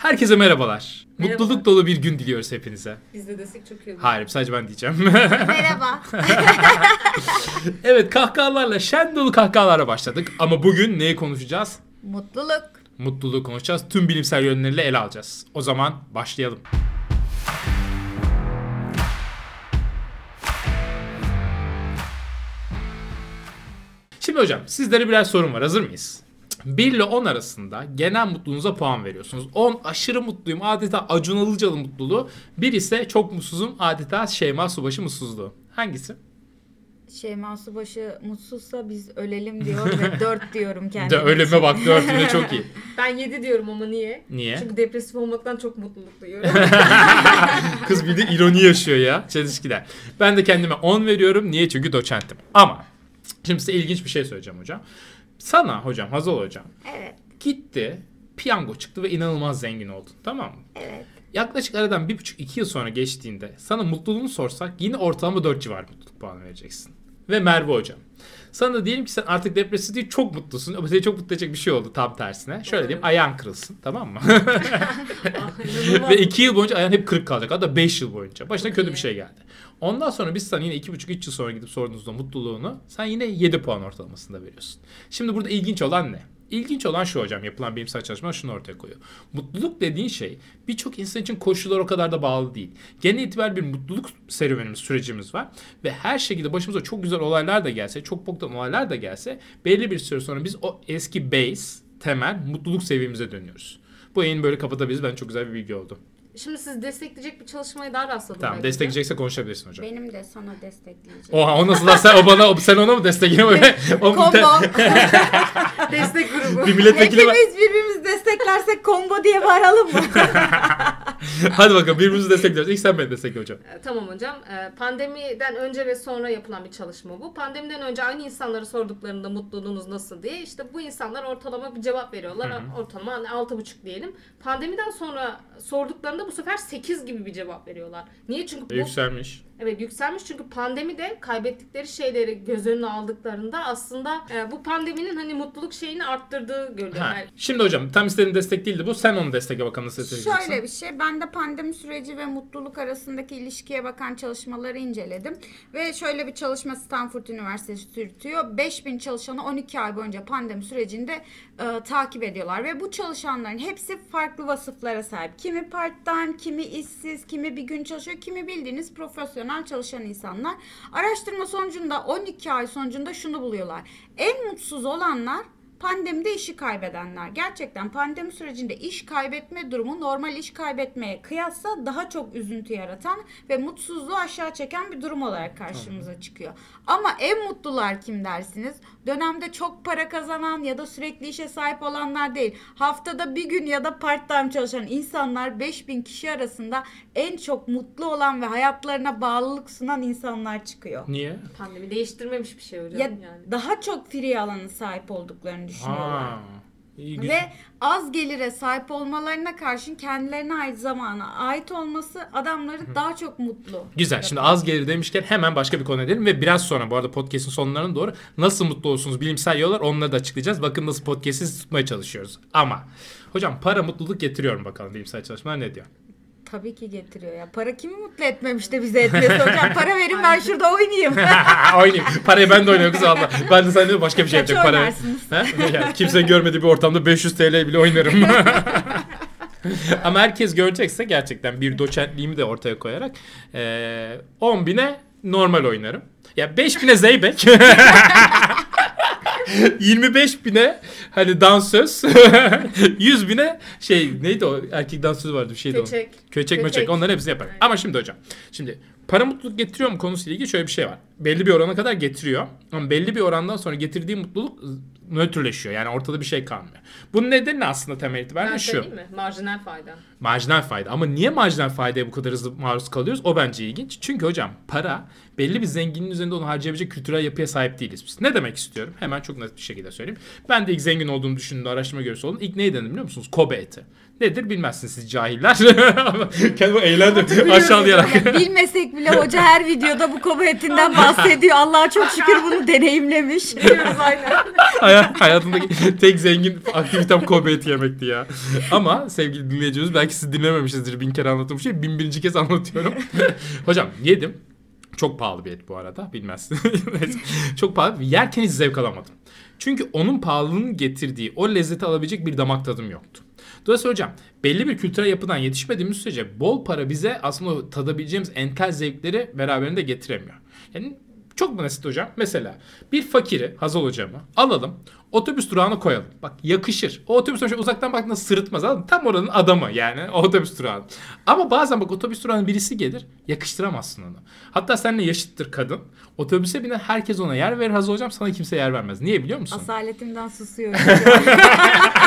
Herkese merhabalar. Merhaba. Mutluluk dolu bir gün diliyoruz hepinize. Biz de desek çok iyi olur. Hayır sadece ben diyeceğim. Merhaba. evet kahkahalarla şen dolu kahkahalarla başladık. Ama bugün neyi konuşacağız? Mutluluk. Mutluluğu konuşacağız. Tüm bilimsel yönleriyle ele alacağız. O zaman başlayalım. Şimdi hocam sizlere birer sorun var. Hazır mıyız? 1 ile 10 arasında genel mutluluğunuza puan veriyorsunuz. 10 aşırı mutluyum adeta Acun Ilıcalı mutluluğu. 1 ise çok mutsuzum adeta Şeyma Subaşı mutsuzluğu. Hangisi? Şeyma Subaşı mutsuzsa biz ölelim diyor ve 4 diyorum De kendime. ölüme bak 4 yine çok iyi. Ben 7 diyorum ama niye? Niye? Çünkü depresif olmaktan çok mutluluk duyuyorum. Kız bir de ironi yaşıyor ya çelişkiler. Ben de kendime 10 veriyorum. Niye? Çünkü doçentim. Ama şimdi size ilginç bir şey söyleyeceğim hocam. Sana hocam Hazal hocam Evet. gitti piyango çıktı ve inanılmaz zengin oldun tamam mı? Evet. Yaklaşık aradan 1,5-2 yıl sonra geçtiğinde sana mutluluğunu sorsak yine ortalama 4 civarı mutluluk puanı vereceksin. Ve Merve hocam. Sana da diyelim ki sen artık depresif değil çok mutlusun ama seni çok mutlu edecek bir şey oldu tam tersine. Şöyle diyeyim ayağın kırılsın tamam mı? İnanılmaz. Ve 2 yıl boyunca ayağın hep kırık kalacak. Hatta 5 yıl boyunca. Başına kötü bir şey geldi. Ondan sonra biz sana yine 2,5-3 yıl sonra gidip sorduğunuzda mutluluğunu sen yine 7 puan ortalamasında veriyorsun. Şimdi burada ilginç olan ne? İlginç olan şu hocam yapılan bilimsel çalışmalar şunu ortaya koyuyor. Mutluluk dediğin şey birçok insan için koşullar o kadar da bağlı değil. Genel itibariyle bir mutluluk serüvenimiz, sürecimiz var. Ve her şekilde başımıza çok güzel olaylar da gelse, çok boktan olaylar da gelse belli bir süre sonra biz o eski base, temel mutluluk seviyemize dönüyoruz. Bu yayını böyle kapatabiliriz. Ben çok güzel bir bilgi oldu. Şimdi siz destekleyecek bir çalışmaya daha rastladım. Tamam belki de. destekleyecekse konuşabilirsin hocam. Benim de sana destekleyeceğim. Oha o nasıl lan sen o bana o- sen ona mı destekliyorsun? O Combo. Destek grubu. bir milletvekili var. Hepimiz birbirimizi desteklersek combo diye bağıralım mı? Hadi bakalım birbirimizi destekliyoruz. İlk sen beni destekle hocam. Ee, Tamam hocam. Ee, Pandemiden önce ve sonra yapılan bir çalışma bu. Pandemiden önce aynı insanları sorduklarında mutluluğunuz nasıl diye işte bu insanlar ortalama bir cevap veriyorlar. Ortalama hani 6,5 diyelim. Pandemiden sonra sorduklarında bu sefer 8 gibi bir cevap veriyorlar. Niye? Çünkü bu Yükselmiş. Evet yükselmiş çünkü pandemide kaybettikleri şeyleri göz önüne aldıklarında aslında e, bu pandeminin hani mutluluk şeyini arttırdığı görülüyor. Ha. Yani Şimdi hocam tam istediğin destek değildi bu. Sen onu destekle bakalım nasıl desteklersin. Şöyle bir şey. Ben de pandemi süreci ve mutluluk arasındaki ilişkiye bakan çalışmaları inceledim. Ve şöyle bir çalışma Stanford Üniversitesi yürütüyor. 5000 çalışanı 12 ay boyunca pandemi sürecinde e, takip ediyorlar. Ve bu çalışanların hepsi farklı vasıflara sahip. Kimi part-time, kimi işsiz, kimi bir gün çalışıyor, kimi bildiğiniz profesyonel çalışan insanlar. Araştırma sonucunda 12 ay sonucunda şunu buluyorlar. En mutsuz olanlar Pandemide işi kaybedenler. Gerçekten pandemi sürecinde iş kaybetme durumu normal iş kaybetmeye kıyasla daha çok üzüntü yaratan ve mutsuzluğu aşağı çeken bir durum olarak karşımıza çıkıyor. Ama en mutlular kim dersiniz? Dönemde çok para kazanan ya da sürekli işe sahip olanlar değil. Haftada bir gün ya da part time çalışan insanlar 5000 kişi arasında en çok mutlu olan ve hayatlarına bağlılık sunan insanlar çıkıyor. Niye? pandemi değiştirmemiş bir şey hocam Ya yani. daha çok free alanı sahip olduklarını düşünüyorlar. Ha. İyi. Ve az gelire sahip olmalarına karşın kendilerine ait zamana ait olması adamları daha çok mutlu. Güzel. Şimdi az gelir demişken hemen başka bir konu edelim ve biraz sonra bu arada podcast'in sonlarına doğru nasıl mutlu olursunuz bilimsel yollar onları da açıklayacağız. Bakın nasıl podcast'i tutmaya çalışıyoruz. Ama hocam para mutluluk getiriyor mu bakalım bilimsel çalışmalar ne diyor? Tabii ki getiriyor ya. Para kimi mutlu etmemiş de bize etmesin hocam. Para verin ben şurada oynayayım. Oynayayım. Parayı ben de oynuyorum kız abla. Ben de sen başka bir şey Kaç yapacak para. Yani kimse görmediği bir ortamda 500 TL bile oynarım. Ama herkes görecekse gerçekten bir doçentliğimi de ortaya koyarak 10 bine normal oynarım. Ya 5 bine zeybek. 25 bine hani dansöz. 100 bine şey neydi o erkek dansöz vardı bir şeydi o. Köçek. Köçek möçek Köçek. onları hepsini. Aynen. Ama şimdi hocam. Şimdi para mutluluk getiriyor mu konusuyla ilgili şöyle bir şey var. Belli bir orana kadar getiriyor. Ama belli bir orandan sonra getirdiği mutluluk nötrleşiyor. Yani ortada bir şey kalmıyor. Bunun nedeni aslında temel itibariyle Ben şu. söyleyeyim mi? Marjinal fayda. Marjinal fayda. Ama niye marjinal faydaya bu kadar hızlı maruz kalıyoruz? O bence ilginç. Çünkü hocam para belli bir zenginliğin üzerinde onu harcayabilecek kültürel yapıya sahip değiliz biz. Ne demek istiyorum? Hemen çok net bir şekilde söyleyeyim. Ben de ilk zengin olduğumu düşündüğüm araştırma görüntüsü olun. İlk neyi denedim biliyor musunuz? Kobe eti. Nedir bilmezsiniz siz cahiller. Kendimi eğlendim aşağılayarak. Bilmesek bile hoca her videoda bu Hocam bahsediyor. Allah'a çok şükür bunu deneyimlemiş. Biliyoruz aynen. Hay- Hayatımdaki tek zengin aktivitem Kobe eti yemekti ya. Ama sevgili dinleyicilerimiz belki siz dinlememişsinizdir bin kere anlattığım şey. Bin birinci kez anlatıyorum. Hocam yedim. Çok pahalı bir et bu arada. Bilmezsin. Çok pahalı. Yerken hiç zevk alamadım. Çünkü onun pahalılığının getirdiği o lezzeti alabilecek bir damak tadım yoktu. Dolayısıyla hocam belli bir kültürel yapıdan yetişmediğimiz sürece bol para bize aslında tadabileceğimiz entel zevkleri beraberinde getiremiyor. Yani çok basit hocam. Mesela bir fakiri Hazal hocamı alalım. Otobüs durağına koyalım. Bak yakışır. O otobüs durağı uzaktan baktığında sırıtmaz. Anladın? Tam oranın adamı yani o otobüs durağı. Ama bazen bak otobüs durağına birisi gelir. Yakıştıramazsın onu. Hatta seninle yaşıttır kadın. Otobüse binen herkes ona yer verir Hazal hocam. Sana kimse yer vermez. Niye biliyor musun? Asaletimden susuyorum.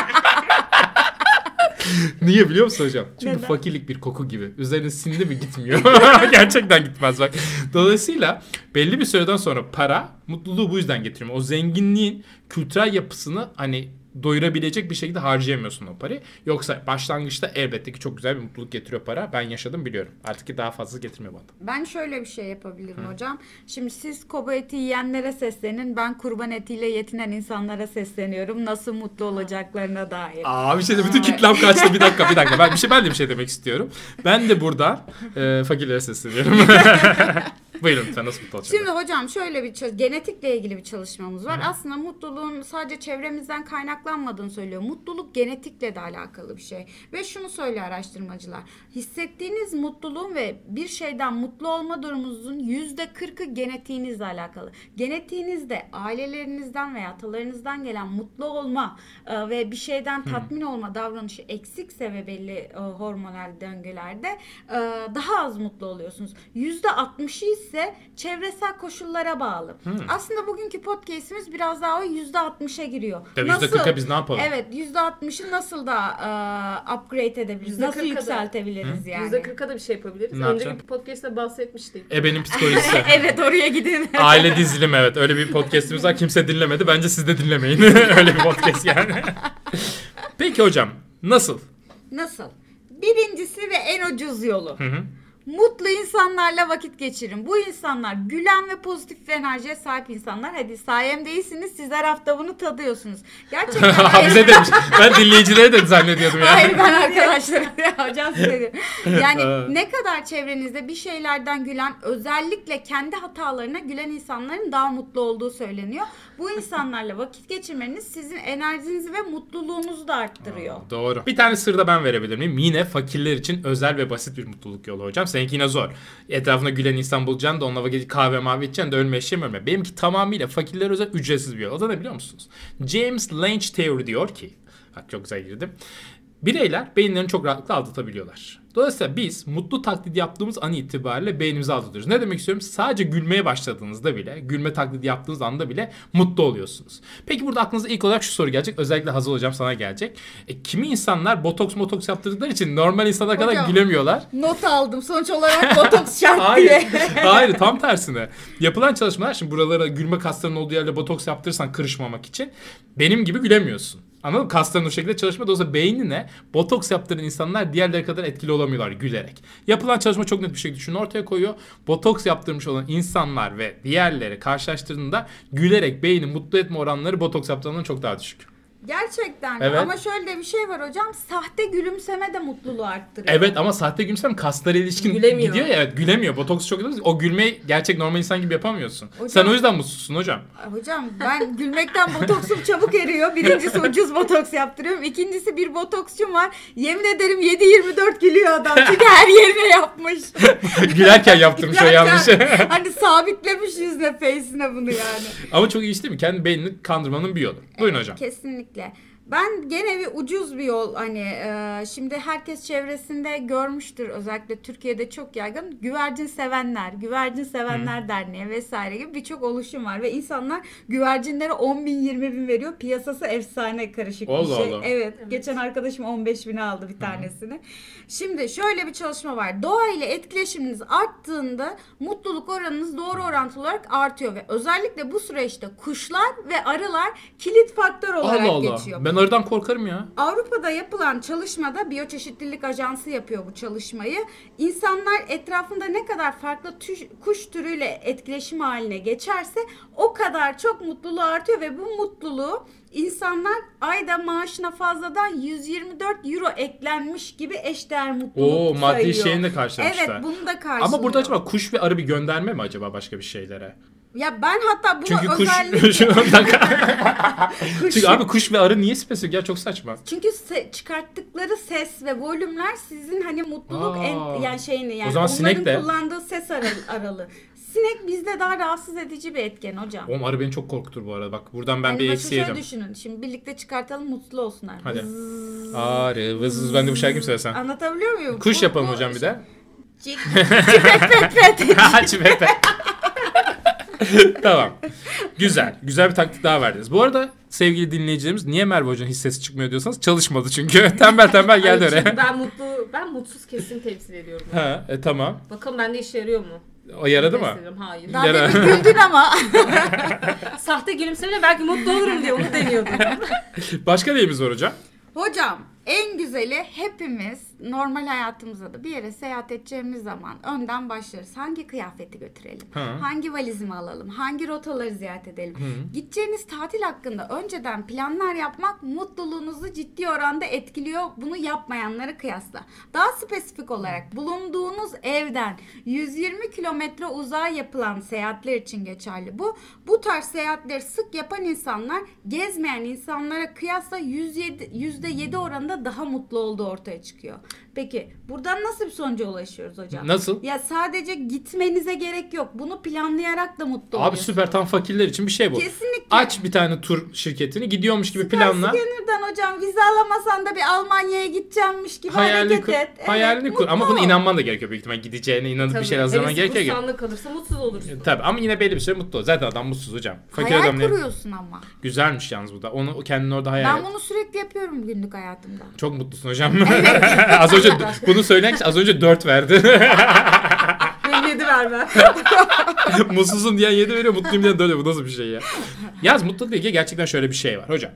Niye biliyor musun hocam? Çünkü Neden? fakirlik bir koku gibi. Üzerine sindi mi gitmiyor. Gerçekten gitmez bak. Dolayısıyla belli bir süreden sonra para mutluluğu bu yüzden getiriyor. O zenginliğin kültürel yapısını hani doyurabilecek bir şekilde harcayamıyorsun o parayı. Yoksa başlangıçta elbette ki çok güzel bir mutluluk getiriyor para. Ben yaşadım biliyorum. Artık ki daha fazla getirmiyor bana. Ben şöyle bir şey yapabilirim hocam. Şimdi siz koba eti yiyenlere seslenin. Ben kurban etiyle yetinen insanlara sesleniyorum. Nasıl mutlu olacaklarına dair. Aa bir şey de bütün kitlem kaçtı. Bir dakika bir dakika. Ben bir şey ben de bir şey demek istiyorum. Ben de burada e, fakirlere sesleniyorum. Buyurun lütfen nasıl mutlu olacaklar? Şimdi hocam şöyle bir genetikle ilgili bir çalışmamız var. Aslında mutluluğun sadece çevremizden kaynaklanmadığını söylüyor. Mutluluk genetikle de alakalı bir şey. Ve şunu söylüyor araştırmacılar. Hissettiğiniz mutluluğun ve bir şeyden mutlu olma durumunuzun yüzde kırkı genetiğinizle alakalı. Genetiğinizde ailelerinizden veya atalarınızdan gelen mutlu olma e, ve bir şeyden tatmin olma davranışı eksikse ve belli e, hormonal döngülerde e, daha az mutlu oluyorsunuz. Yüzde altmışı ise çevresel koşullara bağlı. Aslında bugünkü podcast'imiz biraz daha o yüzde altmışa giriyor. Tabii %40'a biz ne yapalım? Evet yüzde altmışı nasıl da e, upgrade edebiliriz? %40'a Nasıl yükseltebiliriz yani? %40'a da bir şey yapabiliriz. Ne Önceki yapacaksın? podcast'te bahsetmiştik. Ebenin psikolojisi. evet oraya gidin. Aile dizilim evet. Öyle bir podcast'imiz var. Kimse dinlemedi. Bence siz de dinlemeyin. Öyle bir podcast yani. Peki hocam nasıl? Nasıl? Birincisi ve en ucuz yolu. Hı hı. Mutlu insanlarla vakit geçirin. Bu insanlar gülen ve pozitif enerjiye sahip insanlar. Hadi sayem değilsiniz. Sizler hafta bunu tadıyorsunuz. Gerçekten. Bize demiş. Ben dinleyicilere de zannediyordum yani. Hayır ben arkadaşlarım hocam size diyorum. Yani ne kadar çevrenizde bir şeylerden gülen özellikle kendi hatalarına gülen insanların daha mutlu olduğu söyleniyor. Bu insanlarla vakit geçirmeniz sizin enerjinizi ve mutluluğunuzu da arttırıyor. Doğru. Bir tane sır da ben verebilir miyim? Yine fakirler için özel ve basit bir mutluluk yolu hocam. Seninki yine zor. Etrafında gülen insan bulacaksın da onunla vakit kahve mavi içeceksin de ölme eşeğim ölme. Benimki tamamıyla fakirler özel ücretsiz bir yol. O da ne biliyor musunuz? James Lange Theory diyor ki Bak çok güzel girdim. Bireyler beyinlerini çok rahatlıkla aldatabiliyorlar. Dolayısıyla biz mutlu taklidi yaptığımız an itibariyle beynimizi aldatıyoruz. Ne demek istiyorum? Sadece gülmeye başladığınızda bile, gülme taklidi yaptığınız anda bile mutlu oluyorsunuz. Peki burada aklınıza ilk olarak şu soru gelecek. Özellikle Hazal Hocam sana gelecek. E, kimi insanlar botoks motoks yaptırdıkları için normal insanlar kadar Hocam. gülemiyorlar. Not aldım. Sonuç olarak botoks şart Hayır. diye. Hayır tam tersine. Yapılan çalışmalar şimdi buralara gülme kaslarının olduğu yerle botoks yaptırırsan kırışmamak için benim gibi gülemiyorsun. Anladın mı? Kasların o şekilde çalışmıyor. Dolayısıyla beynine botoks yaptıran insanlar diğerleri kadar etkili olamıyorlar gülerek. Yapılan çalışma çok net bir şekilde şunu ortaya koyuyor. Botoks yaptırmış olan insanlar ve diğerleri karşılaştırdığında gülerek beyni mutlu etme oranları botoks yaptıranların çok daha düşük. Gerçekten. Evet. Ama şöyle de bir şey var hocam. Sahte gülümseme de mutluluğu arttırıyor. Evet ama sahte gülümsem kaslara ilişkin Gülemiyor. gidiyor ya evet gülemiyor. Botoks çok O gülmeyi gerçek normal insan gibi yapamıyorsun. Hocam- Sen o yüzden mutsuzsun hocam. Hocam ben gülmekten botoksum çabuk eriyor. Birincisi ucuz botoks yaptırıyorum. İkincisi bir botoksçum var. Yemin ederim 7-24 gülüyor adam. Çünkü her yerine yapmış. Gülerken yaptırmış o yanlışı. Gerçekten hani sabitlemiş yüzüne face'ine bunu yani. Ama çok iyi iş değil mi? Kendi beynini kandırmanın bir yolu. Buyurun hocam. Kesinlikle kesinlikle. Ben gene bir ucuz bir yol hani e, şimdi herkes çevresinde görmüştür özellikle Türkiye'de çok yaygın güvercin sevenler, güvercin sevenler derneği vesaire gibi birçok oluşum var ve insanlar güvercinlere 10 bin 20 bin veriyor piyasası efsane karışık Allah bir şey. Allah. Evet, geçen arkadaşım 15 bin aldı bir tanesini. Şimdi şöyle bir çalışma var doğa ile etkileşiminiz arttığında mutluluk oranınız doğru orantılı olarak artıyor ve özellikle bu süreçte kuşlar ve arılar kilit faktör olarak Allah Allah. geçiyor. Ben Ben arıdan korkarım ya. Avrupa'da yapılan çalışmada biyoçeşitlilik ajansı yapıyor bu çalışmayı. İnsanlar etrafında ne kadar farklı tüş- kuş türüyle etkileşim haline geçerse o kadar çok mutluluğu artıyor ve bu mutluluğu insanlar ayda maaşına fazladan 124 euro eklenmiş gibi eşdeğer mutluluk Oo maddi sayıyor. şeyini de karşılamışlar. Evet bunu da karşılıyor. Ama burada acaba kuş ve arı bir gönderme mi acaba başka bir şeylere? Ya ben hatta bunu Çünkü kuş özellikle... Şunu bir dakika. Kuş- Çünkü abi kuş ve arı niye spesifik ya çok saçma. Çünkü se- çıkarttıkları ses ve volümler sizin hani mutluluk Aa. en yani şeyini yani O zaman onların sinek de- kullandığı ses aralı, aralı. Sinek bizde daha rahatsız edici bir etken hocam. Oğlum arı beni çok korkutur bu arada. Bak buradan ben Yani bir bakın eksi şöyle yedim. düşünün. Şimdi birlikte çıkartalım mutlu olsunlar. Hadi. Zzzz. Arı vız vız ben de bu şarkıyı mı söylesem? Anlatabiliyor muyum? Kuş Bu- yapalım bu- hocam bir de. Cik, cipet pet pet. Aç Pepe. tamam. Güzel. Güzel bir taktik daha verdiniz. Bu arada sevgili dinleyicilerimiz niye Merve Hoca'nın hiç sesi çıkmıyor diyorsanız çalışmadı çünkü. tembel tembel geldi Ay, çünkü oraya. ben mutlu, ben mutsuz kesim temsil ediyorum. ha, e, tamam. Bakalım bende işe yarıyor mu? O yaradı mı? Temsil ediyorum, Hayır. Daha Yara- demin güldün ama. Sahte gülümsemeyle belki mutlu olurum diye onu deniyordum. Başka neyimiz var hocam? Hocam en güzeli hepimiz normal hayatımızda da bir yere seyahat edeceğimiz zaman önden başlarız. Hangi kıyafeti götürelim? Hı. Hangi valizimi alalım? Hangi rotaları ziyaret edelim? Gideceğiniz tatil hakkında önceden planlar yapmak mutluluğunuzu ciddi oranda etkiliyor. Bunu yapmayanlara kıyasla. Daha spesifik olarak bulunduğunuz evden 120 kilometre uzağa yapılan seyahatler için geçerli bu. Bu tarz seyahatleri sık yapan insanlar gezmeyen insanlara kıyasla 107, %7 oranında daha mutlu olduğu ortaya çıkıyor. Peki buradan nasıl bir sonuca ulaşıyoruz hocam? Nasıl? Ya sadece gitmenize gerek yok. Bunu planlayarak da mutlu Abi süper tam fakirler için bir şey bu. Kesinlikle. Aç bir tane tur şirketini gidiyormuş gibi Süper planla. Scanner'dan hocam vize alamasan da bir Almanya'ya gideceğimmiş gibi Hayalini hareket kur. et. Evet, hayalini kur. Ama buna ol. inanman da gerekiyor büyük ihtimal. Gideceğine inanıp bir şey hazırlaman gerekiyor. ki. kursağında kalırsa mutsuz olursun. Tabii ama yine belli bir süre mutlu ol. Zaten adam mutsuz hocam. Fakir Hayal adam ne? kuruyorsun ama. Güzelmiş yalnız bu da. Onu kendini orada hayal Ben et. bunu sürekli yapıyorum günlük hayatımda. Çok mutlusun hocam. az önce bunu söyleyen kişi az önce 4 verdi. Benim yedi verme. Mutsuzum diyen 7 veriyor, mutluyum diyen 4 veriyor. Bu nasıl bir şey ya? Yaz mutlulukla ilgili gerçekten şöyle bir şey var hocam.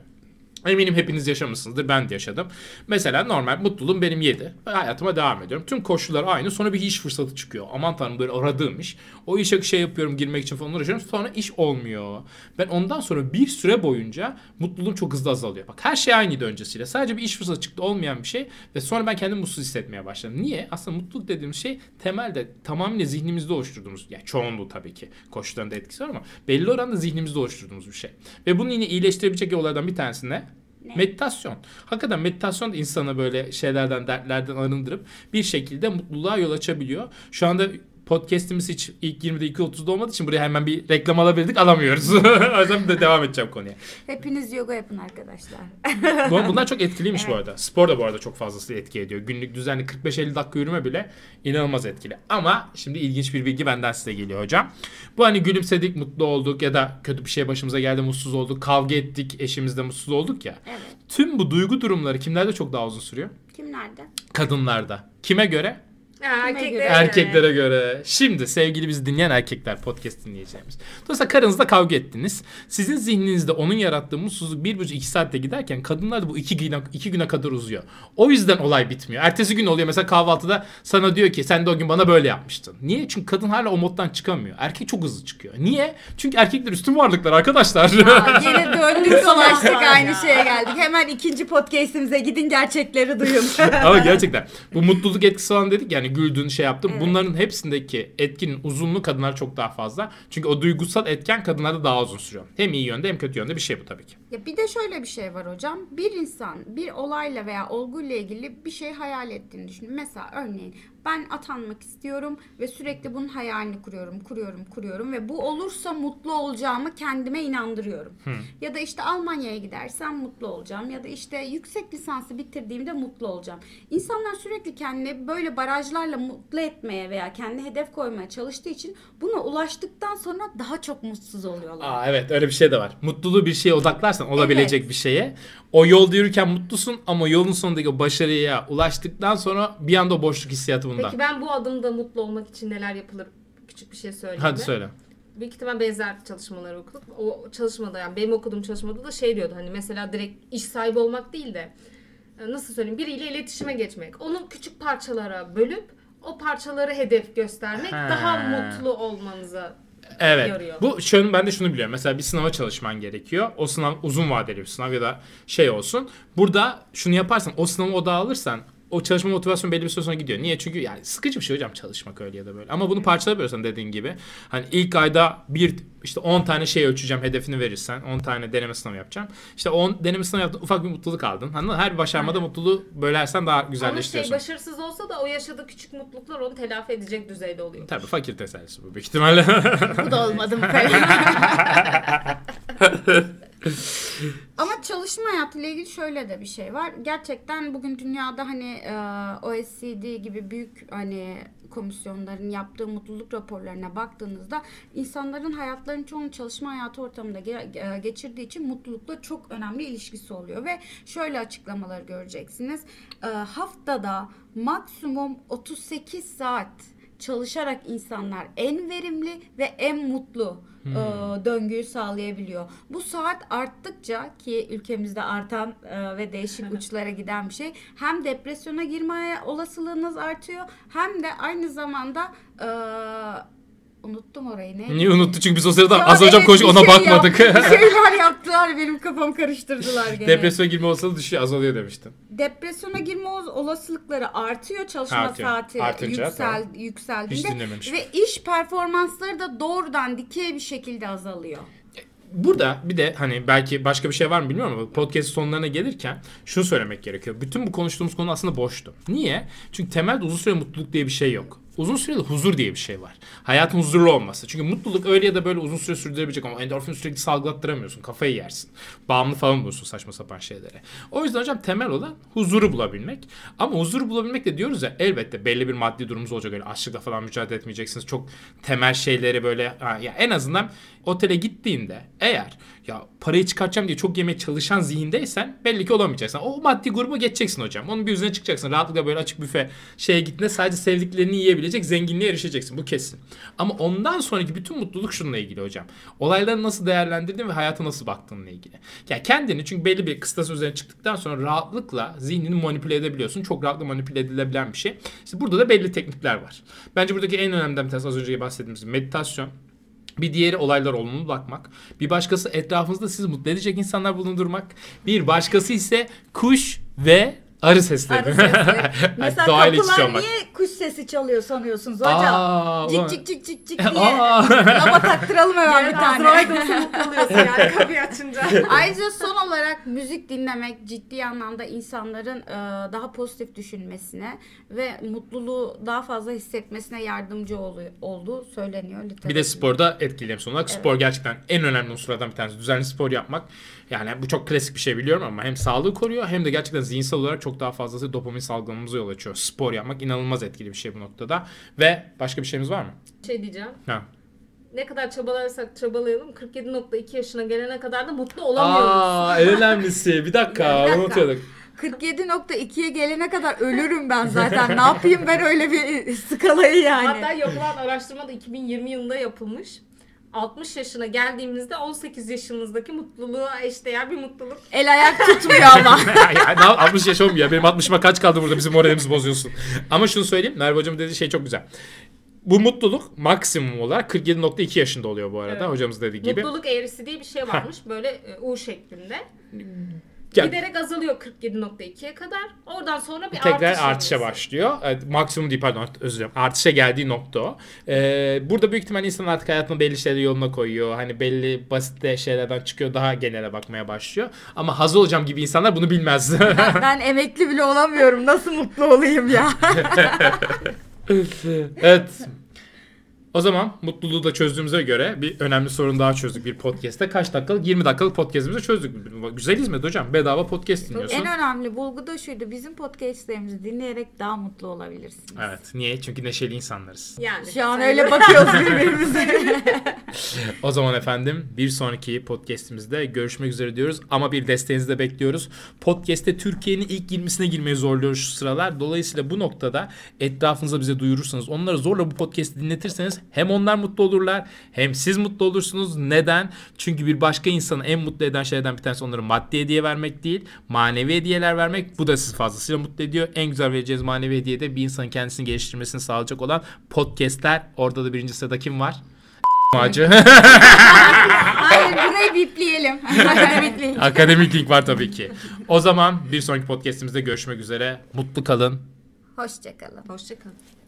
Eminim hepiniz yaşamışsınızdır. Ben de yaşadım. Mesela normal mutluluğum benim 7. Hayatıma devam ediyorum. Tüm koşullar aynı. Sonra bir iş fırsatı çıkıyor. Aman tanrım böyle aradığım iş. O işe şey yapıyorum girmek için falan uğraşıyorum. Sonra iş olmuyor. Ben ondan sonra bir süre boyunca mutluluğum çok hızlı azalıyor. Bak her şey aynıydı öncesiyle. Sadece bir iş fırsatı çıktı olmayan bir şey. Ve sonra ben kendimi mutsuz hissetmeye başladım. Niye? Aslında mutluluk dediğimiz şey temelde tamamıyla zihnimizde oluşturduğumuz. Yani çoğunluğu tabii ki koşullarında etkisi var ama belli oranda zihnimizde oluşturduğumuz bir şey. Ve bunu yine iyileştirebilecek yollardan bir tanesi ne? Meditasyon. Hakikaten meditasyon da insanı böyle şeylerden, dertlerden arındırıp bir şekilde mutluluğa yol açabiliyor. Şu anda podcast'imiz hiç ilk 20'de 2.30'da olmadığı için buraya hemen bir reklam alabildik alamıyoruz. o yüzden de devam edeceğim konuya. Hepiniz yoga yapın arkadaşlar. Bu- Bunlar çok etkiliymiş bu arada. Spor da bu arada çok fazlası etki ediyor. Günlük düzenli 45-50 dakika yürüme bile inanılmaz etkili. Ama şimdi ilginç bir bilgi benden size geliyor hocam. Bu hani gülümsedik, mutlu olduk ya da kötü bir şey başımıza geldi, mutsuz olduk, kavga ettik, eşimizle mutsuz olduk ya. Evet. Tüm bu duygu durumları kimlerde çok daha uzun sürüyor? Kimlerde? Kadınlarda. Kime göre? Erkeklere göre? göre. Erkeklere göre. Şimdi sevgili bizi dinleyen erkekler podcast dinleyeceğimiz. Dolayısıyla karınızla kavga ettiniz. Sizin zihninizde onun yarattığı mutsuzluk bir buçuk iki saatte giderken kadınlar bu iki güne, iki güne kadar uzuyor. O yüzden olay bitmiyor. Ertesi gün oluyor mesela kahvaltıda sana diyor ki sen de o gün bana böyle yapmıştın. Niye? Çünkü kadın hala o moddan çıkamıyor. Erkek çok hızlı çıkıyor. Niye? Çünkü erkekler üstün varlıklar arkadaşlar. Aa, Yine döndük dolaştık aynı şeye geldik. Hemen ikinci podcast'imize gidin gerçekleri duyun. Ama gerçekten bu mutluluk etkisi falan dedik yani güldün şey yaptın. Bunların hepsindeki etkinin uzunluğu kadınlar çok daha fazla. Çünkü o duygusal etken kadınlarda daha uzun sürüyor. Hem iyi yönde hem kötü yönde bir şey bu tabii ki. Ya bir de şöyle bir şey var hocam. Bir insan bir olayla veya olguyla ilgili bir şey hayal ettiğini düşünün. Mesela örneğin ben atanmak istiyorum ve sürekli bunun hayalini kuruyorum, kuruyorum, kuruyorum ve bu olursa mutlu olacağımı kendime inandırıyorum. Ya da işte Almanya'ya gidersem mutlu olacağım ya da işte yüksek lisansı bitirdiğimde mutlu olacağım. İnsanlar sürekli kendini böyle barajlarla mutlu etmeye veya kendi hedef koymaya çalıştığı için buna ulaştıktan sonra daha çok mutsuz oluyorlar. Aa evet öyle bir şey de var. Mutluluğu bir şeye odaklarsan olabilecek bir şeye. O yolda yürürken mutlusun ama yolun sonundaki o başarıya ulaştıktan sonra bir anda o boşluk hissiyatı bundan. Peki ben bu adımda mutlu olmak için neler yapılır? Küçük bir şey söyleyeyim Hadi mi? söyle. büyük ihtimal benzer çalışmaları okuduk. O çalışmada yani benim okuduğum çalışmada da şey diyordu hani mesela direkt iş sahibi olmak değil de e, nasıl söyleyeyim biriyle iletişime geçmek. Onu küçük parçalara bölüp o parçaları hedef göstermek Ha. daha mutlu olmanıza Evet. yarıyor. Bu şunu ben de şunu biliyorum. Mesela bir sınava çalışman gerekiyor. O sınav uzun vadeli bir sınav ya da şey olsun. Burada şunu yaparsan o sınavı odağa alırsan o çalışma motivasyonu belli bir süre sonra gidiyor. Niye? Çünkü yani sıkıcı bir şey hocam çalışmak öyle ya da böyle. Ama bunu parçalayabiliyorsan dediğin gibi. Hani ilk ayda bir işte 10 tane şey ölçeceğim hedefini verirsen 10 tane deneme sınavı yapacağım. İşte 10 deneme sınavı yaptın ufak bir mutluluk aldın. Hani her başarmada mutluluğu bölersen daha Ama şey güzelleştiriyorsun. başarısız olsa da o yaşadığı küçük mutluluklar onu telafi edecek düzeyde oluyor. Tabii fakir tesellisi bu büyük ihtimalle. Bu da olmadı mı? Ama çalışma hayatıyla ilgili şöyle de bir şey var. Gerçekten bugün dünyada hani e, OECD gibi büyük hani komisyonların yaptığı mutluluk raporlarına baktığınızda insanların hayatlarının çoğunu çalışma hayatı ortamında ge- e, geçirdiği için mutlulukla çok önemli ilişkisi oluyor ve şöyle açıklamaları göreceksiniz. E, haftada maksimum 38 saat çalışarak insanlar en verimli ve en mutlu e, döngüyü sağlayabiliyor. Bu saat arttıkça ki ülkemizde artan e, ve değişik uçlara giden bir şey hem depresyona girmeye olasılığınız artıyor hem de aynı zamanda e, unuttum orayı ne? Niye unuttu? Çünkü biz o sırada Ya az önce evet, bir ona şey bakmadık. yap- bir şeyler yaptılar benim kafamı karıştırdılar gene. Depresyona girme olasılığı düşüyor azalıyor demiştin. Depresyona girme ol- olasılıkları artıyor çalışma Artıyor. saati Artınca, yüksel, tamam. Hiç yükseldiğinde dinlememişim. ve iş performansları da doğrudan dikey bir şekilde azalıyor. Burada bir de hani belki başka bir şey var mı bilmiyorum ama podcast sonlarına gelirken şunu söylemek gerekiyor. Bütün bu konuştuğumuz konu aslında boştu. Niye? Çünkü temelde uzun süre mutluluk diye bir şey yok. Uzun süreli huzur diye bir şey var. Hayatın huzurlu olması. Çünkü mutluluk öyle ya da böyle uzun süre sürdürebilecek ama endorfin sürekli salgılattıramıyorsun. Kafayı yersin. Bağımlı falan bulursun saçma sapan şeylere. O yüzden hocam temel olan huzuru bulabilmek. Ama huzuru bulabilmek de diyoruz ya elbette belli bir maddi durumunuz olacak. Öyle açlıkla falan mücadele etmeyeceksiniz. Çok temel şeyleri böyle ha, ya en azından otele gittiğinde eğer ya parayı çıkartacağım diye çok yemeye çalışan zihindeysen belli ki olamayacaksın. O maddi grubu geçeceksin hocam. Onun bir üzerine çıkacaksın. Rahatlıkla böyle açık büfe şeye gittiğinde sadece sevdiklerini yiyebilecek zenginliğe erişeceksin. Bu kesin. Ama ondan sonraki bütün mutluluk şununla ilgili hocam. Olayları nasıl değerlendirdiğin ve hayata nasıl baktığınla ilgili. Ya kendini çünkü belli bir kıstas üzerine çıktıktan sonra rahatlıkla zihnini manipüle edebiliyorsun. Çok rahatlıkla manipüle edilebilen bir şey. İşte burada da belli teknikler var. Bence buradaki en önemli bir tanesi az önce bahsettiğimiz meditasyon. Bir diğeri olaylar olumlu bakmak. Bir başkası etrafınızda sizi mutlu edecek insanlar bulundurmak. Bir başkası ise kuş ve arı sesleri. Arı sesleri. Mesela Doğayla kapılar niye kuş sesi çalıyor sanıyorsunuz hocam? Aa, cik cik cik cik cik diye. Lava taktıralım hemen bir tane. Olsa mutlu oluyorsun yani kapıyı açınca. Ayrıca son olarak müzik dinlemek ciddi anlamda insanların e, daha pozitif düşünmesine ve mutluluğu daha fazla hissetmesine yardımcı oluyor, olduğu söyleniyor Bir literatürde. de sporda etkilemiş olarak spor gerçekten en önemli unsurlardan bir tanesi. Düzenli spor yapmak. Yani bu çok klasik bir şey biliyorum ama hem sağlığı koruyor hem de gerçekten zihinsel olarak çok daha fazlası dopamin salgılamamıza yol açıyor. Spor yapmak inanılmaz etkili bir şey bu noktada. Ve başka bir şeyimiz var mı? Şey diyeceğim. Ha. Ne kadar çabalarsak çabalayalım 47.2 yaşına gelene kadar da mutlu olamıyoruz. Aa, en önemlisi. Bir dakika, Bir dakika. unutuyorduk. 47.2'ye gelene kadar ölürüm ben zaten. ne yapayım ben öyle bir skalayı yani. Hatta yapılan araştırma da 2020 yılında yapılmış. 60 yaşına geldiğimizde 18 yaşınızdaki mutluluğa eşdeğer bir mutluluk. El ayak tutmuyor ama. ya, ne yap- 60 yaş olmuyor ya. Benim 60'ıma kaç kaldı burada bizim moralimizi bozuyorsun. Ama şunu söyleyeyim. Merve hocam dediği şey çok güzel. Bu mutluluk maksimum olarak 47.2 yaşında oluyor bu arada. Evet. Hocamız dediği gibi. Mutluluk eğrisi diye bir şey varmış böyle e, U şeklinde. Ya- Giderek azalıyor 47.2'ye kadar. Oradan sonra bir tekrar artış artışa eğrisi. başlıyor. Evet, maksimum değil pardon özür dilerim. Artışa geldiği nokta o. Ee, burada büyük ihtimalle insan artık hayatını belli şeyleri yoluna koyuyor. Hani belli basit de şeylerden çıkıyor. Daha genele bakmaya başlıyor. Ama haz olacağım gibi insanlar bunu bilmez. ben, ben emekli bile olamıyorum. Nasıl mutlu olayım ya? evet. O zaman mutluluğu da çözdüğümüze göre bir önemli sorun daha çözdük bir podcast'te. Kaç dakikalık? 20 dakikalık podcast'imizi çözdük. Güzel hizmet hocam. Bedava podcast dinliyorsun. en önemli bulgu da şuydu. Bizim podcastlerimizi dinleyerek daha mutlu olabilirsiniz. Evet. Niye? Çünkü neşeli insanlarız. Yani. Şu an öyle bakıyoruz birbirimize. O zaman efendim bir sonraki podcast'imizde görüşmek üzere diyoruz. Ama bir desteğinizi de bekliyoruz. Podcast'te Türkiye'nin ilk 20'sine girmeyi zorluyoruz şu sıralar. Dolayısıyla bu noktada etrafınıza bize duyurursanız, onları zorla bu podcast'i dinletirseniz Hem onlar mutlu olurlar hem siz mutlu olursunuz. Neden? Çünkü bir başka insanı en mutlu eden şeylerden bir tanesi onlara maddi hediye vermek değil. Manevi hediyeler vermek. Bu da sizi fazlasıyla mutlu ediyor. En güzel vereceğiniz manevi hediye de bir insanın kendisini geliştirmesini sağlayacak olan podcastler. Orada da birinci sırada kim var? Ağacı. Hayır burayı bipleyelim. Bipleyelim. Akademik link var tabii ki. O zaman bir sonraki podcastimizde görüşmek üzere. Mutlu kalın. Hoşçakalın. Hoşçakalın.